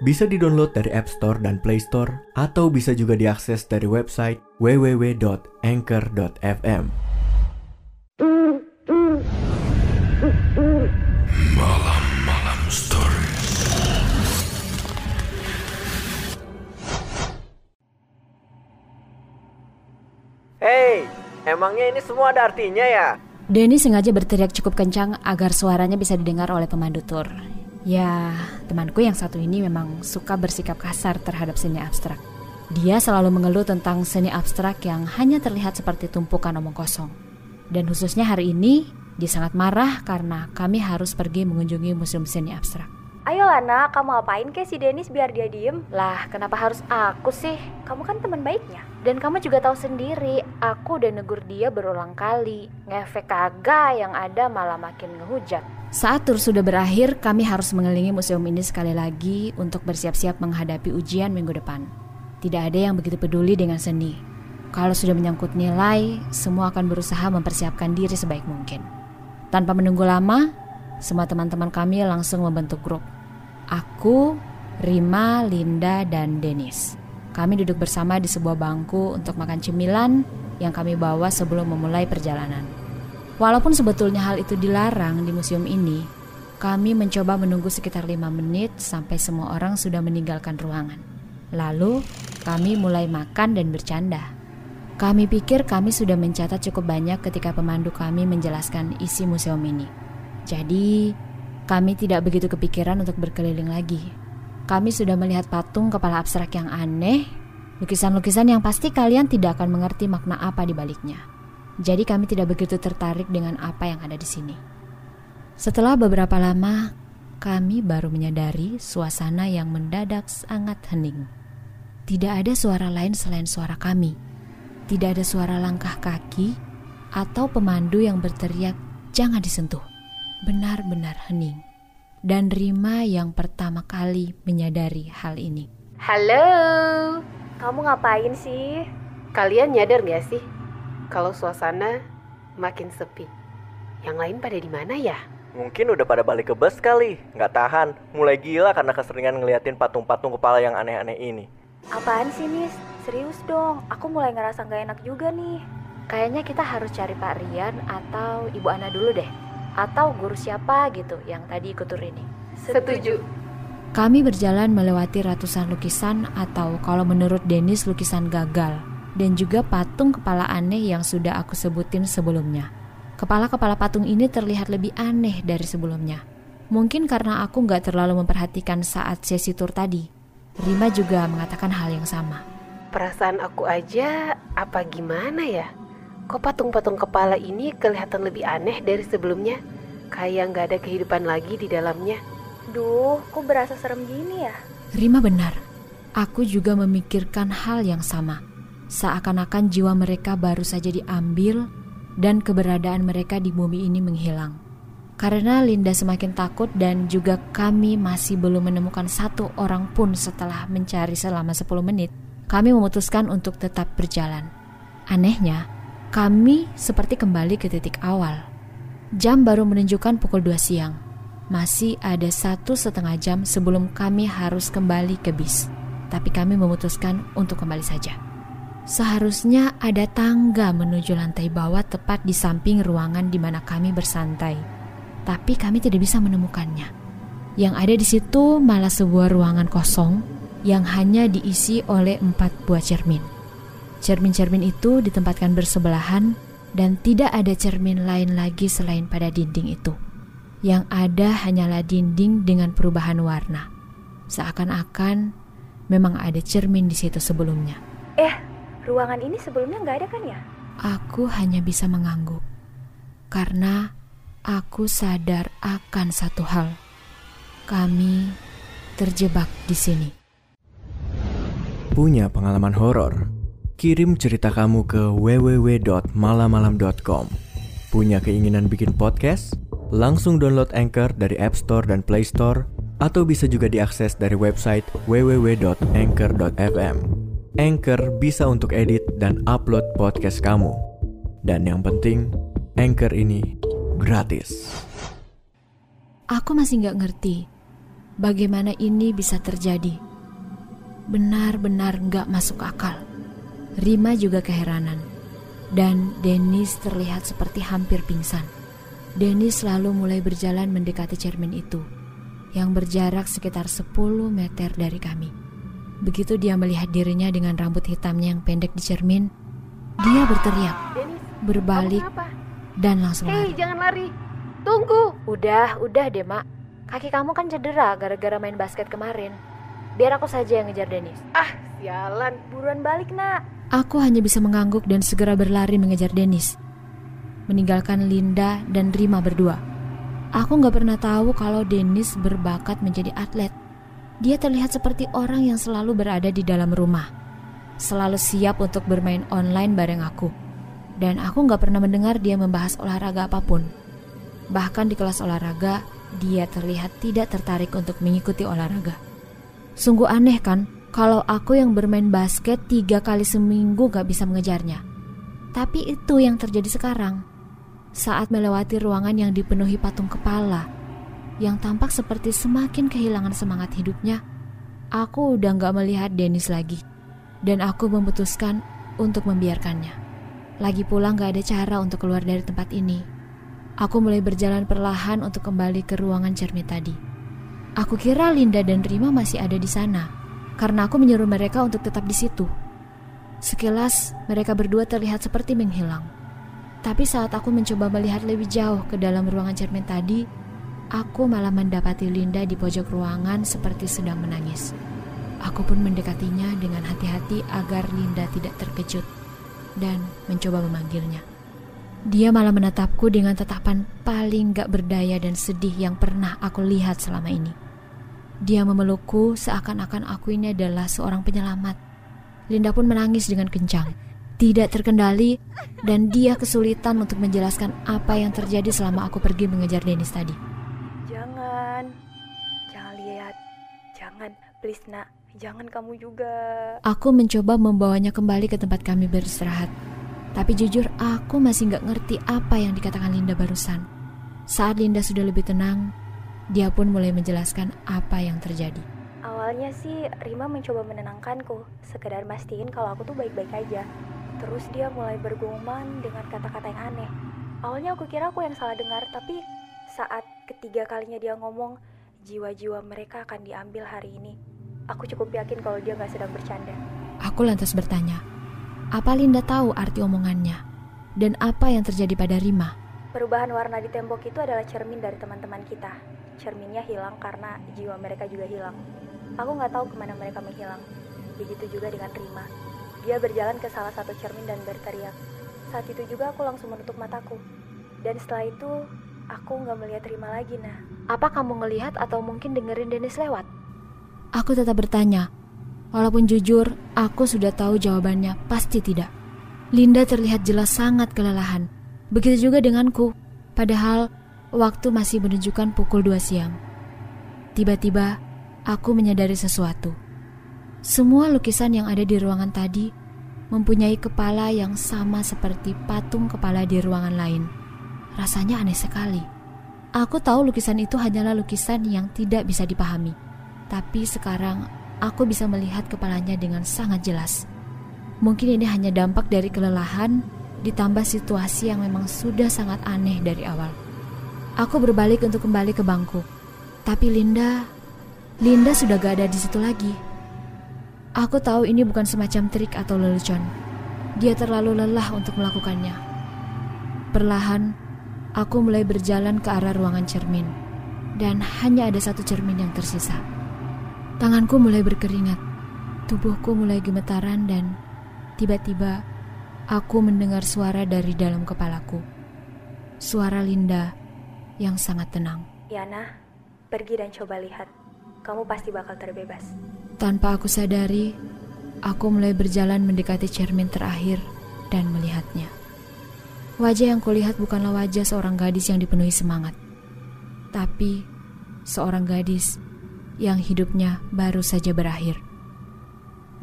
Bisa di-download dari App Store dan Play Store atau bisa juga diakses dari website www.anchor.fm. Malam-malam stories. Hei, emangnya ini semua ada artinya ya? Denny sengaja berteriak cukup kencang agar suaranya bisa didengar oleh pemandu tur. Ya, temanku yang satu ini memang suka bersikap kasar terhadap seni abstrak. Dia selalu mengeluh tentang seni abstrak yang hanya terlihat seperti tumpukan omong kosong. Dan khususnya hari ini, dia sangat marah karena kami harus pergi mengunjungi museum seni abstrak. Ayo Lana, kamu apain ke si Dennis biar dia diem? Lah, kenapa harus aku sih? Kamu kan teman baiknya. Dan kamu juga tahu sendiri, aku udah negur dia berulang kali. Ngefek kagak yang ada malah makin ngehujat. Saat tur sudah berakhir, kami harus mengelilingi museum ini sekali lagi untuk bersiap-siap menghadapi ujian minggu depan. Tidak ada yang begitu peduli dengan seni. Kalau sudah menyangkut nilai, semua akan berusaha mempersiapkan diri sebaik mungkin. Tanpa menunggu lama, semua teman-teman kami langsung membentuk grup. Aku, Rima, Linda, dan Dennis. Kami duduk bersama di sebuah bangku untuk makan cemilan yang kami bawa sebelum memulai perjalanan. Walaupun sebetulnya hal itu dilarang di museum ini, kami mencoba menunggu sekitar lima menit sampai semua orang sudah meninggalkan ruangan. Lalu, kami mulai makan dan bercanda. Kami pikir kami sudah mencatat cukup banyak ketika pemandu kami menjelaskan isi museum ini. Jadi, kami tidak begitu kepikiran untuk berkeliling lagi. Kami sudah melihat patung kepala abstrak yang aneh, lukisan-lukisan yang pasti kalian tidak akan mengerti makna apa di baliknya. Jadi kami tidak begitu tertarik dengan apa yang ada di sini. Setelah beberapa lama, kami baru menyadari suasana yang mendadak sangat hening. Tidak ada suara lain selain suara kami. Tidak ada suara langkah kaki atau pemandu yang berteriak, "Jangan disentuh." Benar-benar hening. Dan Rima yang pertama kali menyadari hal ini. Halo, kamu ngapain sih? Kalian nyadar gak sih kalau suasana makin sepi? Yang lain pada di mana ya? Mungkin udah pada balik ke bus kali, nggak tahan, mulai gila karena keseringan ngeliatin patung-patung kepala yang aneh-aneh ini. Apaan sih, Nis? Serius dong, aku mulai ngerasa nggak enak juga nih. Kayaknya kita harus cari Pak Rian atau Ibu Ana dulu deh. Atau guru siapa gitu yang tadi ikut tur ini. Setuju. Kami berjalan melewati ratusan lukisan atau kalau menurut Dennis lukisan gagal dan juga patung kepala aneh yang sudah aku sebutin sebelumnya. Kepala-kepala patung ini terlihat lebih aneh dari sebelumnya. Mungkin karena aku nggak terlalu memperhatikan saat sesi tur tadi. Rima juga mengatakan hal yang sama. Perasaan aku aja apa gimana ya? Kok patung-patung kepala ini kelihatan lebih aneh dari sebelumnya? Kayak nggak ada kehidupan lagi di dalamnya. Duh, kok berasa serem gini ya? Rima benar. Aku juga memikirkan hal yang sama. Seakan-akan jiwa mereka baru saja diambil dan keberadaan mereka di bumi ini menghilang. Karena Linda semakin takut dan juga kami masih belum menemukan satu orang pun setelah mencari selama 10 menit, kami memutuskan untuk tetap berjalan. Anehnya, kami seperti kembali ke titik awal. Jam baru menunjukkan pukul 2 siang. Masih ada satu setengah jam sebelum kami harus kembali ke bis. Tapi kami memutuskan untuk kembali saja. Seharusnya ada tangga menuju lantai bawah tepat di samping ruangan di mana kami bersantai. Tapi kami tidak bisa menemukannya. Yang ada di situ malah sebuah ruangan kosong yang hanya diisi oleh empat buah cermin. Cermin-cermin itu ditempatkan bersebelahan dan tidak ada cermin lain lagi selain pada dinding itu. Yang ada hanyalah dinding dengan perubahan warna. Seakan-akan memang ada cermin di situ sebelumnya. Eh, ruangan ini sebelumnya nggak ada kan ya? Aku hanya bisa mengangguk karena aku sadar akan satu hal. Kami terjebak di sini. Punya pengalaman horor? kirim cerita kamu ke www.malamalam.com. Punya keinginan bikin podcast? Langsung download Anchor dari App Store dan Play Store atau bisa juga diakses dari website www.anchor.fm. Anchor bisa untuk edit dan upload podcast kamu. Dan yang penting, Anchor ini gratis. Aku masih nggak ngerti bagaimana ini bisa terjadi. Benar-benar nggak masuk akal. Rima juga keheranan. Dan Dennis terlihat seperti hampir pingsan. Dennis lalu mulai berjalan mendekati cermin itu, yang berjarak sekitar 10 meter dari kami. Begitu dia melihat dirinya dengan rambut hitamnya yang pendek di cermin, dia berteriak, Dennis, berbalik, dan langsung Hei, lari. jangan lari. Tunggu. Udah, udah deh mak. Kaki kamu kan cedera gara-gara main basket kemarin. Biar aku saja yang ngejar Dennis. Ah, sialan. Buruan balik nak. Aku hanya bisa mengangguk dan segera berlari mengejar Dennis. Meninggalkan Linda dan Rima berdua. Aku nggak pernah tahu kalau Dennis berbakat menjadi atlet. Dia terlihat seperti orang yang selalu berada di dalam rumah. Selalu siap untuk bermain online bareng aku. Dan aku nggak pernah mendengar dia membahas olahraga apa pun. Bahkan di kelas olahraga, dia terlihat tidak tertarik untuk mengikuti olahraga. Sungguh aneh kan, kalau aku yang bermain basket tiga kali seminggu gak bisa mengejarnya. Tapi itu yang terjadi sekarang. Saat melewati ruangan yang dipenuhi patung kepala, yang tampak seperti semakin kehilangan semangat hidupnya, aku udah gak melihat Dennis lagi. Dan aku memutuskan untuk membiarkannya. Lagi pula gak ada cara untuk keluar dari tempat ini. Aku mulai berjalan perlahan untuk kembali ke ruangan cermin tadi. Aku kira Linda dan Rima masih ada di sana, karena aku menyuruh mereka untuk tetap di situ. Sekilas, mereka berdua terlihat seperti menghilang. Tapi saat aku mencoba melihat lebih jauh ke dalam ruangan cermin tadi, aku malah mendapati Linda di pojok ruangan seperti sedang menangis. Aku pun mendekatinya dengan hati-hati agar Linda tidak terkejut dan mencoba memanggilnya. Dia malah menatapku dengan tatapan paling gak berdaya dan sedih yang pernah aku lihat selama ini. Dia memelukku seakan-akan aku ini adalah seorang penyelamat. Linda pun menangis dengan kencang, tidak terkendali, dan dia kesulitan untuk menjelaskan apa yang terjadi selama aku pergi mengejar Dennis tadi. Jangan. Jangan lihat. Jangan. Please nak. Jangan kamu juga. Aku mencoba membawanya kembali ke tempat kami beristirahat. Tapi jujur aku masih nggak ngerti apa yang dikatakan Linda barusan. Saat Linda sudah lebih tenang, dia pun mulai menjelaskan apa yang terjadi. Awalnya sih Rima mencoba menenangkanku, sekedar mastiin kalau aku tuh baik-baik aja. Terus dia mulai bergumam dengan kata-kata yang aneh. Awalnya aku kira aku yang salah dengar, tapi saat ketiga kalinya dia ngomong, jiwa-jiwa mereka akan diambil hari ini. Aku cukup yakin kalau dia nggak sedang bercanda. Aku lantas bertanya, apa Linda tahu arti omongannya? Dan apa yang terjadi pada Rima? Perubahan warna di tembok itu adalah cermin dari teman-teman kita. Cerminnya hilang karena jiwa mereka juga hilang. Aku nggak tahu ke mana mereka menghilang. Begitu juga dengan Rima. Dia berjalan ke salah satu cermin dan berteriak. Saat itu juga aku langsung menutup mataku. Dan setelah itu, aku nggak melihat Rima lagi, nah. Apa kamu ngelihat atau mungkin dengerin Dennis lewat? Aku tetap bertanya. Walaupun jujur, aku sudah tahu jawabannya pasti tidak. Linda terlihat jelas sangat kelelahan. Begitu juga denganku. Padahal waktu masih menunjukkan pukul 2 siang. Tiba-tiba, aku menyadari sesuatu. Semua lukisan yang ada di ruangan tadi mempunyai kepala yang sama seperti patung kepala di ruangan lain. Rasanya aneh sekali. Aku tahu lukisan itu hanyalah lukisan yang tidak bisa dipahami. Tapi sekarang aku bisa melihat kepalanya dengan sangat jelas. Mungkin ini hanya dampak dari kelelahan ditambah situasi yang memang sudah sangat aneh dari awal. Aku berbalik untuk kembali ke bangku. Tapi Linda, Linda sudah gak ada di situ lagi. Aku tahu ini bukan semacam trik atau lelucon. Dia terlalu lelah untuk melakukannya. Perlahan, aku mulai berjalan ke arah ruangan cermin. Dan hanya ada satu cermin yang tersisa. Tanganku mulai berkeringat. Tubuhku mulai gemetaran dan tiba-tiba aku mendengar suara dari dalam kepalaku. Suara Linda yang sangat tenang. Yana, pergi dan coba lihat. Kamu pasti bakal terbebas. Tanpa aku sadari, aku mulai berjalan mendekati cermin terakhir dan melihatnya. Wajah yang kulihat bukanlah wajah seorang gadis yang dipenuhi semangat, tapi seorang gadis yang hidupnya baru saja berakhir.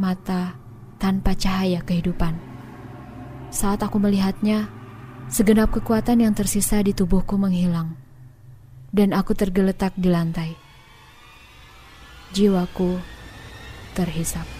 Mata tanpa cahaya kehidupan. Saat aku melihatnya, segenap kekuatan yang tersisa di tubuhku menghilang, dan aku tergeletak di lantai. Jiwaku terhisap.